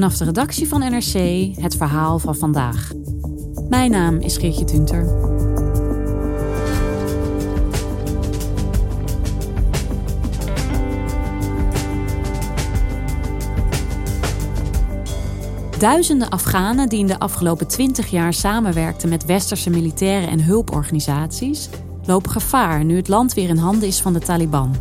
Vanaf de redactie van NRC het verhaal van vandaag. Mijn naam is Geertje Tunter. Duizenden Afghanen die in de afgelopen 20 jaar samenwerkten met westerse militairen en hulporganisaties, lopen gevaar nu het land weer in handen is van de Taliban.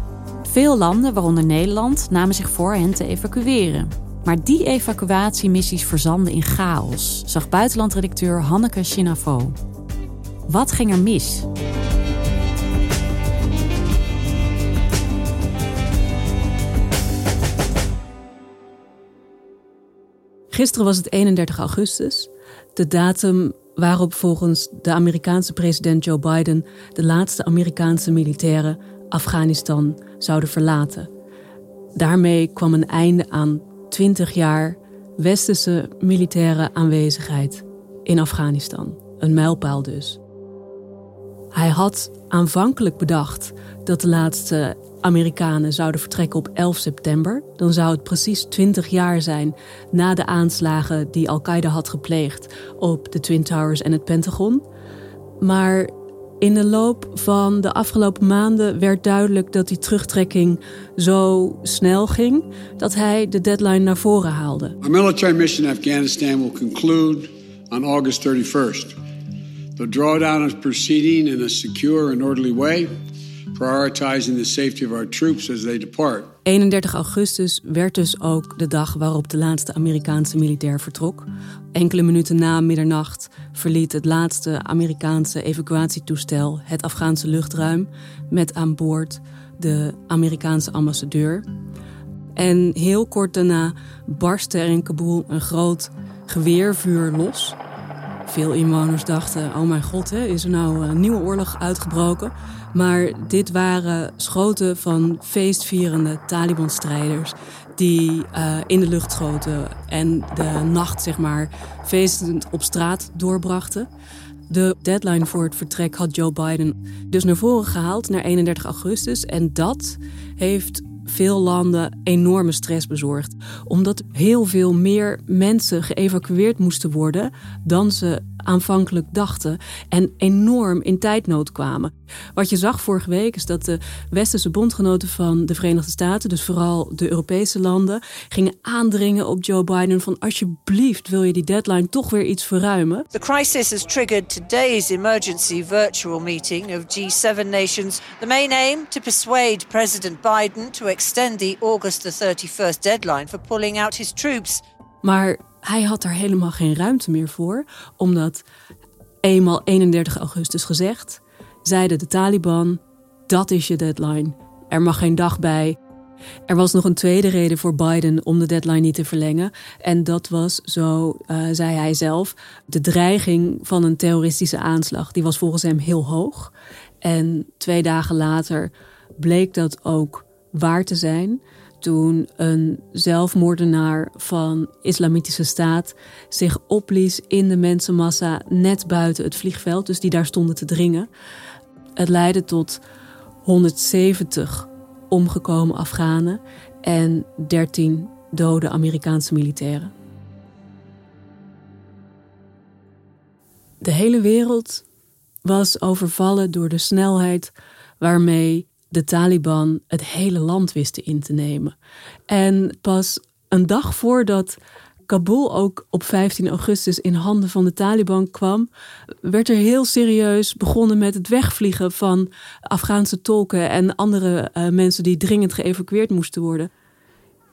Veel landen, waaronder Nederland, namen zich voor hen te evacueren. Maar die evacuatiemissies verzanden in chaos, zag buitenlandredacteur Hanneke Chinafo. Wat ging er mis? Gisteren was het 31 augustus, de datum waarop volgens de Amerikaanse president Joe Biden de laatste Amerikaanse militairen Afghanistan zouden verlaten. Daarmee kwam een einde aan 20 jaar westerse militaire aanwezigheid in Afghanistan. Een mijlpaal dus. Hij had aanvankelijk bedacht dat de laatste Amerikanen zouden vertrekken op 11 september. Dan zou het precies 20 jaar zijn na de aanslagen die Al-Qaeda had gepleegd op de Twin Towers en het Pentagon. Maar in de loop van de afgelopen maanden werd duidelijk dat die terugtrekking zo snel ging dat hij de deadline naar voren haalde. Our military mission in Afghanistan will conclude on August 31st. The drawdown is proceeding in a secure and orderly way prioritizing the safety of our troops as they depart. 31 augustus werd dus ook de dag waarop de laatste Amerikaanse militair vertrok. Enkele minuten na middernacht verliet het laatste Amerikaanse evacuatietoestel het Afghaanse luchtruim met aan boord de Amerikaanse ambassadeur. En heel kort daarna barstte er in Kabul een groot geweervuur los. Veel inwoners dachten: oh mijn god, hè, is er nou een nieuwe oorlog uitgebroken? Maar dit waren schoten van feestvierende Taliban-strijders die uh, in de lucht schoten en de nacht, zeg maar, feestend op straat doorbrachten. De deadline voor het vertrek had Joe Biden dus naar voren gehaald naar 31 augustus. En dat heeft veel landen enorme stress bezorgd. Omdat heel veel meer mensen geëvacueerd moesten worden dan ze aanvankelijk dachten en enorm in tijdnood kwamen. Wat je zag vorige week is dat de westerse bondgenoten van de Verenigde Staten, dus vooral de Europese landen, gingen aandringen op Joe Biden van alsjeblieft wil je die deadline toch weer iets verruimen. The crisis has triggered today's emergency virtual meeting of G7 nations. The main aim to persuade President Biden to extend the August the 31st deadline for pulling out his troops. Maar hij had er helemaal geen ruimte meer voor, omdat eenmaal 31 augustus gezegd, zeiden de Taliban: dat is je deadline. Er mag geen dag bij. Er was nog een tweede reden voor Biden om de deadline niet te verlengen. En dat was, zo uh, zei hij zelf, de dreiging van een terroristische aanslag. Die was volgens hem heel hoog. En twee dagen later bleek dat ook waar te zijn toen een zelfmoordenaar van Islamitische Staat zich opblies in de mensenmassa net buiten het vliegveld, dus die daar stonden te dringen. Het leidde tot 170 omgekomen Afghanen en 13 dode Amerikaanse militairen. De hele wereld was overvallen door de snelheid waarmee de Taliban het hele land wisten in te nemen. En pas een dag voordat Kabul ook op 15 augustus in handen van de Taliban kwam, werd er heel serieus begonnen met het wegvliegen van Afghaanse tolken en andere uh, mensen die dringend geëvacueerd moesten worden.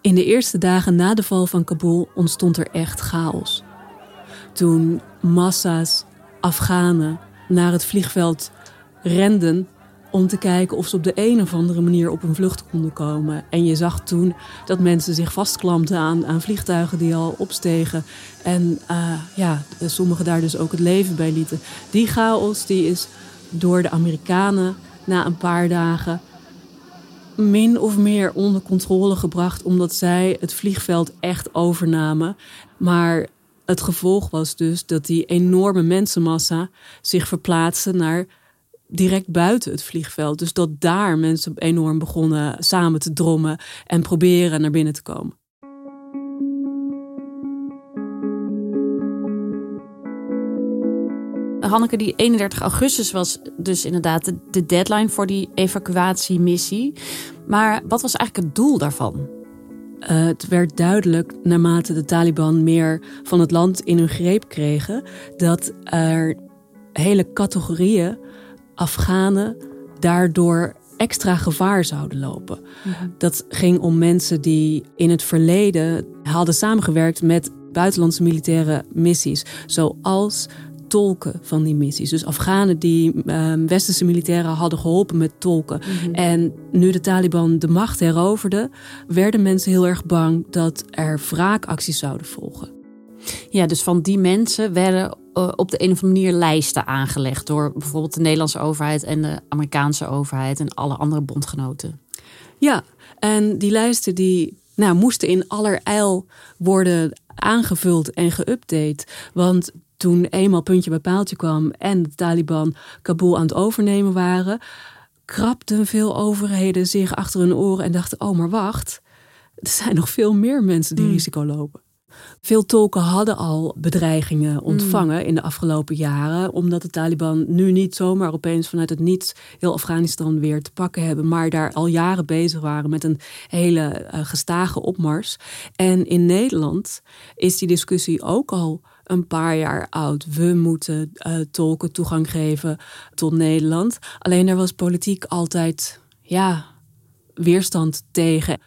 In de eerste dagen na de val van Kabul ontstond er echt chaos. Toen massa's Afghanen naar het vliegveld renden om te kijken of ze op de een of andere manier op een vlucht konden komen. En je zag toen dat mensen zich vastklampten aan, aan vliegtuigen die al opstegen. En uh, ja, sommigen daar dus ook het leven bij lieten. Die chaos die is door de Amerikanen na een paar dagen min of meer onder controle gebracht, omdat zij het vliegveld echt overnamen. Maar het gevolg was dus dat die enorme mensenmassa zich verplaatste naar direct buiten het vliegveld. Dus dat daar mensen enorm begonnen samen te drommen en proberen naar binnen te komen. Hanneke, die 31 augustus was dus inderdaad de, deadline voor die evacuatiemissie. Maar wat was eigenlijk het doel daarvan? Uh, het werd duidelijk, naarmate de Taliban meer van het land in hun greep kregen, dat er hele categorieën Afghanen daardoor extra gevaar zouden lopen. Mhm. Dat ging om mensen die in het verleden hadden samengewerkt met buitenlandse militaire missies, zoals tolken van die missies. Dus Afghanen die uh, westerse militairen hadden geholpen met tolken. Mhm. En nu de Taliban de macht heroverden, werden mensen heel erg bang dat er wraakacties zouden volgen. Ja, dus van die mensen werden uh, op de een of andere manier lijsten aangelegd door bijvoorbeeld de Nederlandse overheid en de Amerikaanse overheid en alle andere bondgenoten. Ja, en die lijsten die nou, moesten in allerijl worden aangevuld en geüpdate. Want toen eenmaal puntje bij paaltje kwam en de Taliban Kabul aan het overnemen waren, krapten veel overheden zich achter hun oren en dachten: oh, maar wacht, er zijn nog veel meer mensen die hmm. risico lopen. Veel tolken hadden al bedreigingen hmm. ontvangen in de afgelopen jaren, omdat de Taliban nu niet zomaar opeens vanuit het niets heel Afghanistan weer te pakken hebben, maar daar al jaren bezig waren met een hele uh, gestage opmars. En in Nederland is die discussie ook al een paar jaar oud. We moeten uh, tolken toegang geven tot Nederland. Alleen er was politiek altijd ja, weerstand tegen.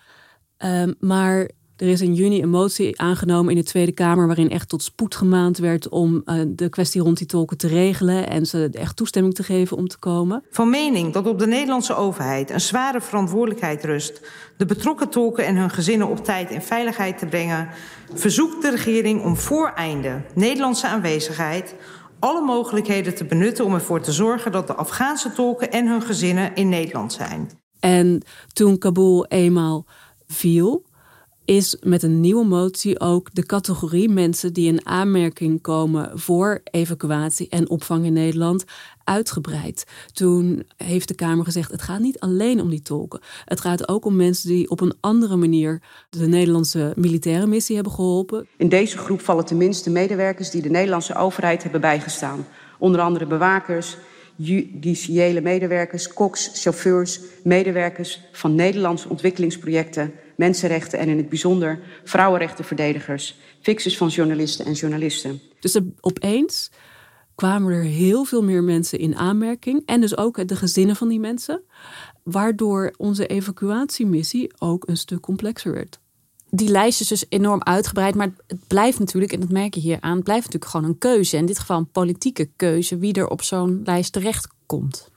Uh, maar er is in juni een motie aangenomen in de Tweede Kamer waarin echt tot spoed gemaand werd om uh, de kwestie rond die tolken te regelen en ze echt toestemming te geven om te komen. Van mening dat op de Nederlandse overheid een zware verantwoordelijkheid rust de betrokken tolken en hun gezinnen op tijd in veiligheid te brengen, verzoekt de regering om voor einde Nederlandse aanwezigheid alle mogelijkheden te benutten om ervoor te zorgen dat de Afghaanse tolken en hun gezinnen in Nederland zijn. En toen Kabul eenmaal viel, is met een nieuwe motie ook de categorie mensen die in aanmerking komen voor evacuatie en opvang in Nederland uitgebreid. Toen heeft de Kamer gezegd: het gaat niet alleen om die tolken. Het gaat ook om mensen die op een andere manier de Nederlandse militaire missie hebben geholpen. In deze groep vallen tenminste medewerkers die de Nederlandse overheid hebben bijgestaan. Onder andere bewakers, judiciële medewerkers, koks, chauffeurs, medewerkers van Nederlandse ontwikkelingsprojecten mensenrechten en in het bijzonder vrouwenrechtenverdedigers, fixers van journalisten en journalisten. Dus er, opeens kwamen er heel veel meer mensen in aanmerking en dus ook de gezinnen van die mensen, waardoor onze evacuatiemissie ook een stuk complexer werd. Die lijst is dus enorm uitgebreid, maar het blijft natuurlijk, en dat merk je hier aan, het blijft natuurlijk gewoon een keuze. In dit geval een politieke keuze wie er op zo'n lijst terecht komt.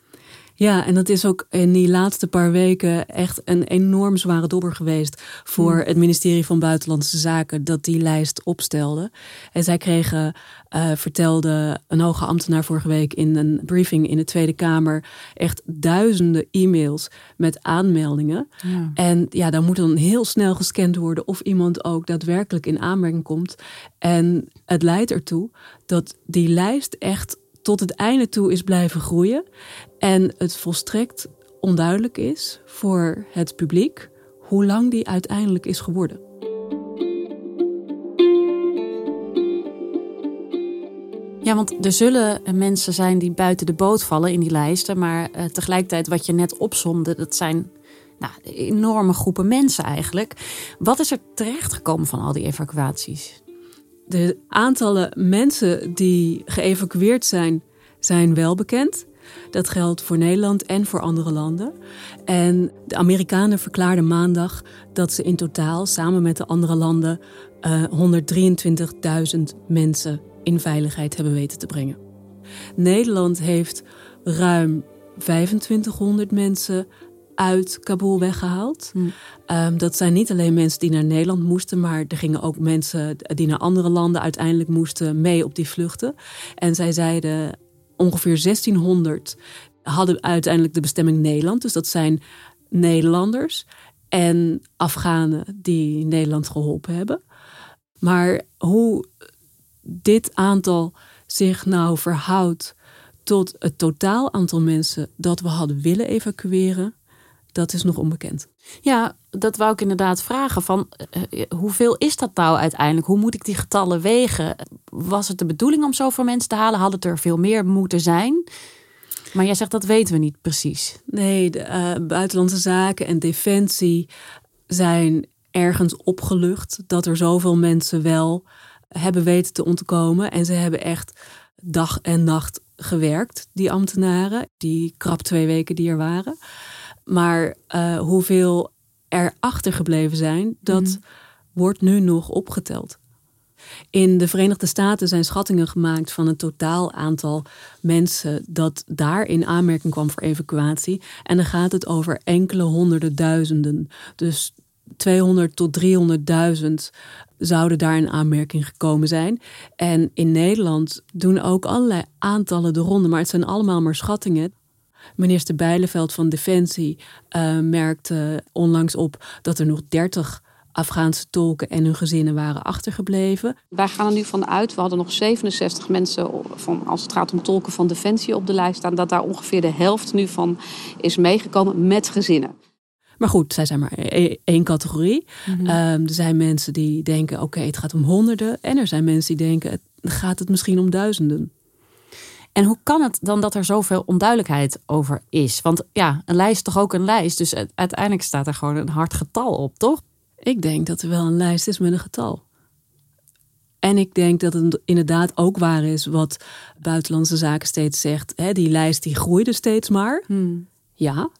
Ja, en dat is ook in die laatste paar weken echt een enorm zware dobber geweest voor hmm. het ministerie van Buitenlandse Zaken dat die lijst opstelde. En zij kregen, uh, vertelde een hoge ambtenaar vorige week in een briefing in de Tweede Kamer, echt duizenden e-mails met aanmeldingen. Ja. En ja, dan moet dan heel snel gescand worden of iemand ook daadwerkelijk in aanmerking komt. En het leidt ertoe dat die lijst echt tot het einde toe is blijven groeien. En het volstrekt onduidelijk is voor het publiek hoe lang die uiteindelijk is geworden. Ja, want er zullen mensen zijn die buiten de boot vallen in die lijsten. Maar uh, tegelijkertijd, wat je net opzomde, dat zijn nou, enorme groepen mensen eigenlijk. Wat is er terechtgekomen van al die evacuaties? De aantallen mensen die geëvacueerd zijn, zijn wel bekend. Dat geldt voor Nederland en voor andere landen. En de Amerikanen verklaarden maandag dat ze in totaal samen met de andere landen uh, 123.000 mensen in veiligheid hebben weten te brengen. Nederland heeft ruim 2500 mensen uit Kabul weggehaald. Hm. Um, dat zijn niet alleen mensen die naar Nederland moesten, maar er gingen ook mensen die naar andere landen uiteindelijk moesten mee op die vluchten. En zij zeiden ongeveer 1600 hadden uiteindelijk de bestemming Nederland. Dus dat zijn Nederlanders en Afghanen die Nederland geholpen hebben. Maar hoe dit aantal zich nou verhoudt tot het totaal aantal mensen dat we hadden willen evacueren, dat is nog onbekend. Ja, dat wou ik inderdaad vragen. Van, uh, hoeveel is dat nou uiteindelijk? Hoe moet ik die getallen wegen? Was het de bedoeling om zoveel mensen te halen? Had het er veel meer moeten zijn? Maar jij zegt dat weten we niet precies. Nee, de uh, buitenlandse zaken en defensie zijn ergens opgelucht dat er zoveel mensen wel hebben weten te ontkomen. En ze hebben echt dag en nacht gewerkt, die ambtenaren, die krap twee weken die er waren. Maar uh, hoeveel er achtergebleven zijn, dat mhm. wordt nu nog opgeteld. In de Verenigde Staten zijn schattingen gemaakt van het totaal aantal mensen dat daar in aanmerking kwam voor evacuatie. En dan gaat het over enkele honderden duizenden. Dus 200 tot 300.000 zouden daar in aanmerking gekomen zijn. En in Nederland doen ook allerlei aantallen de ronde, maar het zijn allemaal maar schattingen. Minister Bijleveld van Defensie uh, merkte onlangs op dat er nog 30 Afghaanse tolken en hun gezinnen waren achtergebleven. Wij gaan er nu vanuit, we hadden nog 67 mensen van, als het gaat om tolken van Defensie op de lijst staan, dat daar ongeveer de helft nu van is meegekomen met gezinnen. Maar goed, zij zijn maar e-, e-, één categorie. Mhm. Ehm, er zijn mensen die denken, oké, het gaat om honderden. En er zijn mensen die denken, gaat het misschien om duizenden. En hoe kan het dan dat er zoveel onduidelijkheid over is? Want ja, een lijst is toch ook een lijst. Dus uiteindelijk staat er gewoon een hard getal op, toch? Ik denk dat er wel een lijst is met een getal. En ik denk dat het inderdaad ook waar is wat Buitenlandse Zaken steeds zegt. Hè, die lijst die groeide steeds maar. Hmm. Ja.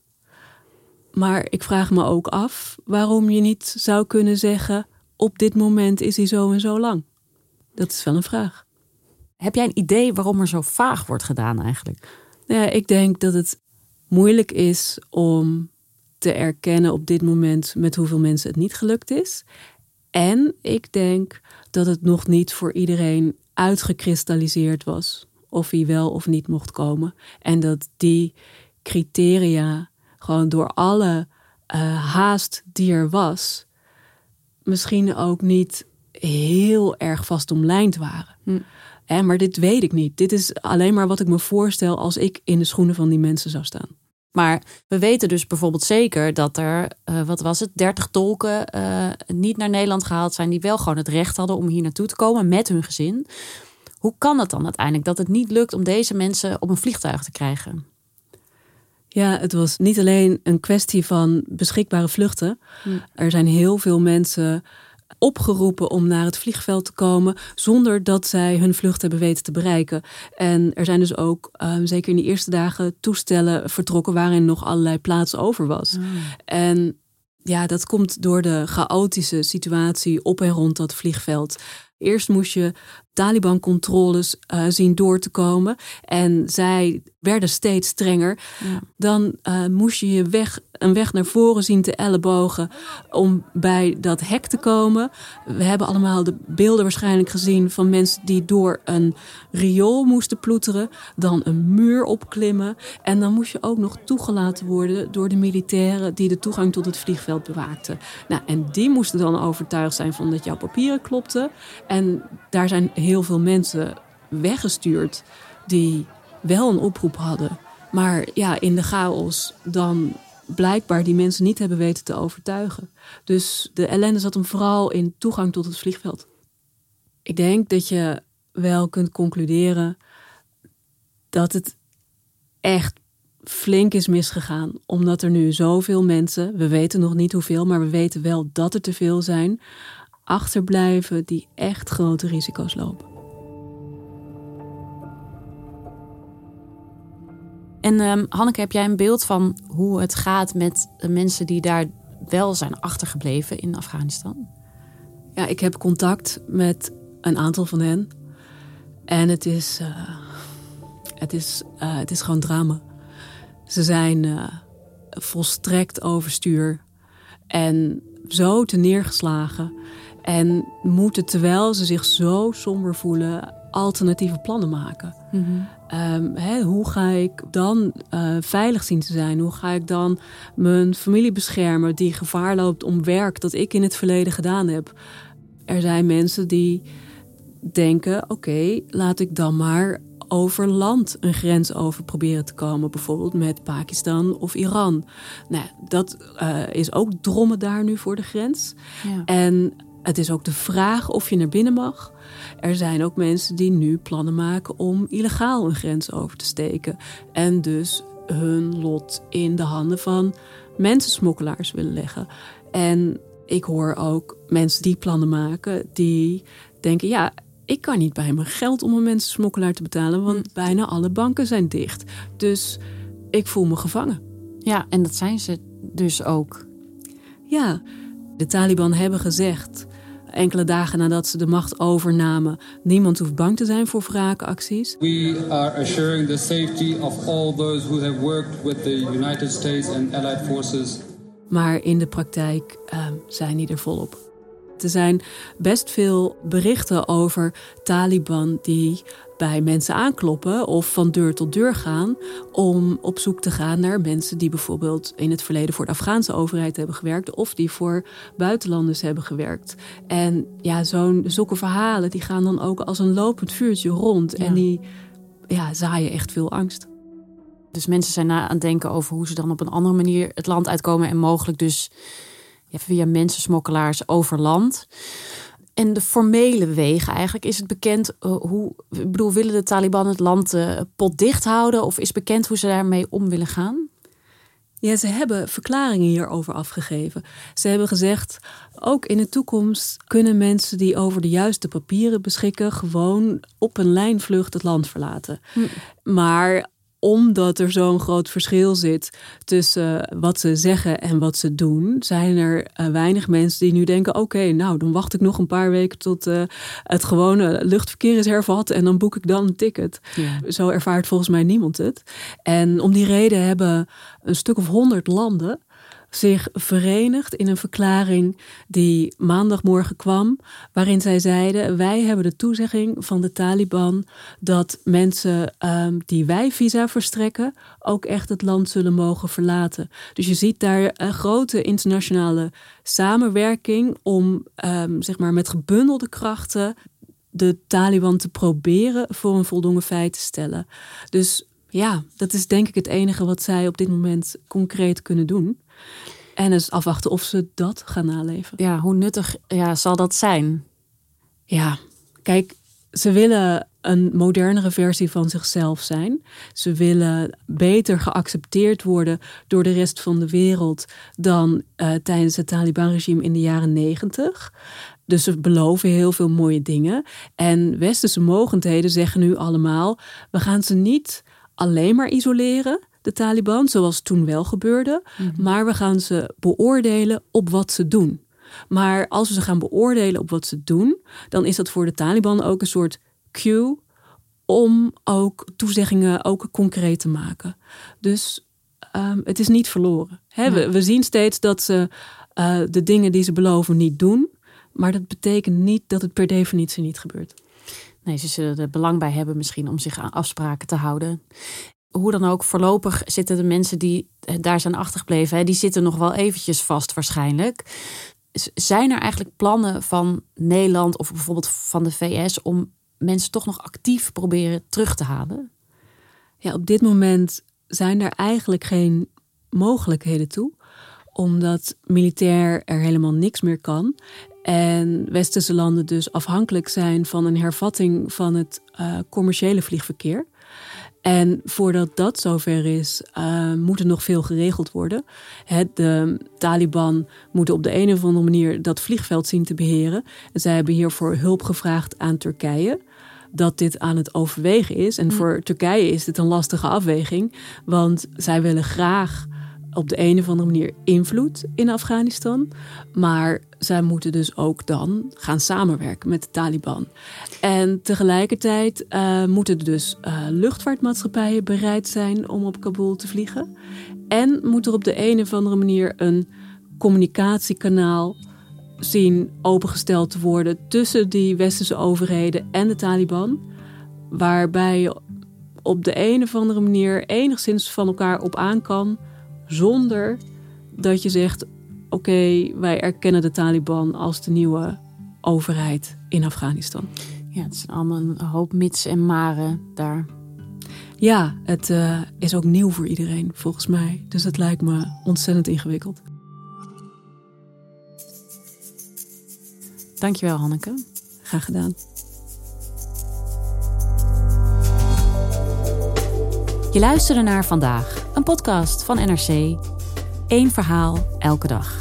Maar ik vraag me ook af waarom je niet zou kunnen zeggen... op dit moment is hij zo en zo lang. Dat is wel een vraag. Heb jij een idee waarom er zo vaag wordt gedaan eigenlijk? Ja, ik denk dat het moeilijk is om te erkennen op dit moment met hoeveel mensen het niet gelukt is. En ik denk dat het nog niet voor iedereen uitgekristalliseerd was of hij wel of niet mocht komen. En dat die criteria gewoon door alle uh, haast die er was, misschien ook niet heel erg vast omlijnd waren. Hm maar dit weet ik niet. Dit is alleen maar wat ik me voorstel als ik in de schoenen van die mensen zou staan. Maar we weten dus bijvoorbeeld zeker dat er, uh, wat was het, 30 tolken uh, niet naar Nederland gehaald zijn, die wel gewoon het recht hadden om hier naartoe te komen met hun gezin. Hoe kan het dan uiteindelijk dat het niet lukt om deze mensen op een vliegtuig te krijgen? Ja, het was niet alleen een kwestie van beschikbare vluchten. Hm. Er zijn heel veel mensen opgeroepen om naar het vliegveld te komen zonder dat zij hun vlucht hebben weten te bereiken. En er zijn dus ook, ehm, zeker in die eerste dagen, toestellen vertrokken waarin nog allerlei plaats over was. Ah. En ja, dat komt door de chaotische situatie op en rond dat vliegveld. Eerst moest je Taliban-controles uh, zien door te komen. En zij werden steeds strenger. Dan uh, moest je je weg, een weg naar voren zien te ellebogen om bij dat hek te komen. We hebben allemaal de beelden waarschijnlijk gezien van mensen die door een riool moesten ploeteren. Dan een muur opklimmen. En dan moest je ook nog toegelaten worden door de militairen die de toegang tot het vliegveld bewaakten. Nou, en die moesten dan overtuigd zijn van dat jouw papieren klopten. En daar zijn heel veel mensen weggestuurd die wel een oproep hadden. Maar ja, in de chaos dan blijkbaar die mensen niet hebben weten te overtuigen. Dus de ellende zat hem vooral in toegang tot het vliegveld. Ik denk dat je wel kunt concluderen dat het echt flink is misgegaan. Omdat er nu zoveel mensen, we weten nog niet hoeveel, maar we weten wel dat er te veel zijn, achterblijven die echt grote risico's lopen. En um, Hanneke, heb jij een beeld van hoe het gaat met de mensen die daar wel zijn achtergebleven in Afghanistan? Ja, ik heb contact met een aantal van hen. En het is, uh, het is, uh, het is gewoon drama. Ze zijn uh, volstrekt overstuur en zo te neergeslagen. En moeten, terwijl ze zich zo somber voelen, alternatieve plannen maken. Mm -hmm. um, hoe ga ik dan uh, veilig zien te zijn? Hoe ga ik dan mijn familie beschermen die gevaar loopt om werk dat ik in het verleden gedaan heb? Er zijn mensen die denken: oké, okay, laat ik dan maar over land een grens over proberen te komen, bijvoorbeeld met Pakistan of Iran. Nou, dat uh, is ook drommen daar nu voor de grens. Ja. En het is ook de vraag of je naar binnen mag. Er zijn ook mensen die nu plannen maken om illegaal een grens over te steken. En dus hun lot in de handen van mensensmokkelaars willen leggen. En ik hoor ook mensen die plannen maken, die denken: ja, ik kan niet bij mijn geld om een mensensmokkelaar te betalen, want hm. bijna alle banken zijn dicht. Dus ik voel me gevangen. Ja, en dat zijn ze dus ook. Ja, de Taliban hebben gezegd enkele dagen nadat ze de macht overnamen. Niemand hoeft bang te zijn voor wraakacties. We are assuring the safety of all those who have worked with the United States and allied forces. Maar in de praktijk uh, zijn die er volop. Er zijn best veel berichten over Taliban die bij mensen aankloppen of van deur tot deur gaan om op zoek te gaan naar mensen die bijvoorbeeld in het verleden voor de Afghaanse overheid hebben gewerkt of die voor buitenlanders hebben gewerkt. En ja, zo'n zulke verhalen die gaan dan ook als een lopend vuurtje rond en die ja, zaaien echt veel angst. Dus mensen zijn na aan het denken over hoe ze dan op een andere manier het land uitkomen en mogelijk dus via mensensmokkelaars over land. En de formele wegen eigenlijk, is het bekend uh, hoe, ik bedoel, willen de Taliban het land uh, potdicht houden of is bekend hoe ze daarmee om willen gaan? Ja, ze hebben verklaringen hierover afgegeven. Ze hebben gezegd, ook in de toekomst kunnen mensen die over de juiste papieren beschikken, gewoon op een lijnvlucht het land verlaten. Hm. Maar omdat er zo'n groot verschil zit tussen wat ze zeggen en wat ze doen, zijn er uh, weinig mensen die nu denken: oké, nou dan wacht ik nog een paar weken tot uh, het gewone luchtverkeer is hervat en dan boek ik dan een ticket. Ja. Zo ervaart volgens mij niemand het. En om die reden hebben een stuk of honderd landen zich verenigd in een verklaring die maandagmorgen kwam, waarin zij zeiden: Wij hebben de toezegging van de Taliban dat mensen um, die wij visa verstrekken ook echt het land zullen mogen verlaten. Dus je ziet daar een grote internationale samenwerking om um, zeg maar met gebundelde krachten de Taliban te proberen voor een voldongen feit te stellen. Dus ja, dat is denk ik het enige wat zij op dit moment concreet kunnen doen. En eens afwachten of ze dat gaan naleven. Ja, hoe nuttig ja, zal dat zijn? Ja, kijk, ze willen een modernere versie van zichzelf zijn. Ze willen beter geaccepteerd worden door de rest van de wereld dan uh, tijdens het Taliban-regime in de jaren negentig. Dus ze beloven heel veel mooie dingen. En westerse mogendheden zeggen nu allemaal: we gaan ze niet alleen maar isoleren de Taliban, zoals toen wel gebeurde. Mhm. Maar we gaan ze beoordelen op wat ze doen. Maar als we ze gaan beoordelen op wat ze doen, dan is dat voor de Taliban ook een soort cue om ook toezeggingen ook concreet te maken. Dus um, het is niet verloren. He, we, we, zien steeds dat ze uh, de dingen die ze beloven niet doen. Maar dat betekent niet dat het per definitie niet gebeurt. Nee, ze zullen er belang bij hebben misschien om zich aan afspraken te houden hoe dan ook, voorlopig zitten de mensen die daar zijn achtergebleven, die zitten nog wel eventjes vast waarschijnlijk. Zijn er eigenlijk plannen van Nederland of bijvoorbeeld van de VS om mensen toch nog actief proberen terug te halen? Ja, op dit moment zijn er eigenlijk geen mogelijkheden toe, omdat militair er helemaal niks meer kan. En westerse landen dus afhankelijk zijn van een hervatting van het uh, commerciële vliegverkeer. En voordat dat zover is, uh, moet er nog veel geregeld worden. Het, de Taliban moeten op de een of andere manier dat vliegveld zien te beheren. En zij hebben hiervoor hulp gevraagd aan Turkije. Dat dit aan het overwegen is. En voor Turkije is dit een lastige afweging. Want zij willen graag op de een of andere manier invloed in Afghanistan. Maar zij moeten dus ook dan gaan samenwerken met de Taliban. En tegelijkertijd uh, moeten dus uh, luchtvaartmaatschappijen bereid zijn om op Kabul te vliegen. En moet er op de een of andere manier een communicatiekanaal zien opengesteld te worden tussen die westerse overheden en de Taliban. Waarbij je op de een of andere manier enigszins van elkaar op aan kan zonder dat je zegt: oké, wij erkennen de Taliban als de nieuwe overheid in Afghanistan. Ja, het is allemaal een hoop mits en maren daar. Ja, het uh, is ook nieuw voor iedereen, volgens mij. Dus het lijkt me ontzettend ingewikkeld. Dankjewel, Hanneke. Graag gedaan. Je luisterde naar vandaag, een podcast van NRC. Eén verhaal elke dag.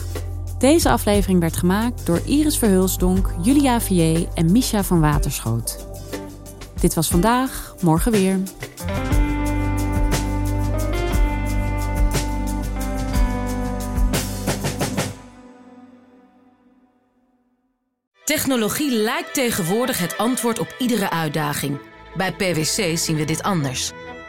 Deze aflevering werd gemaakt door Iris Verhulsdonk, Julia Vier en Misha van Waterschoot. Dit was vandaag, morgen weer. Technologie lijkt tegenwoordig het antwoord op iedere uitdaging. Bij PwC zien we dit anders.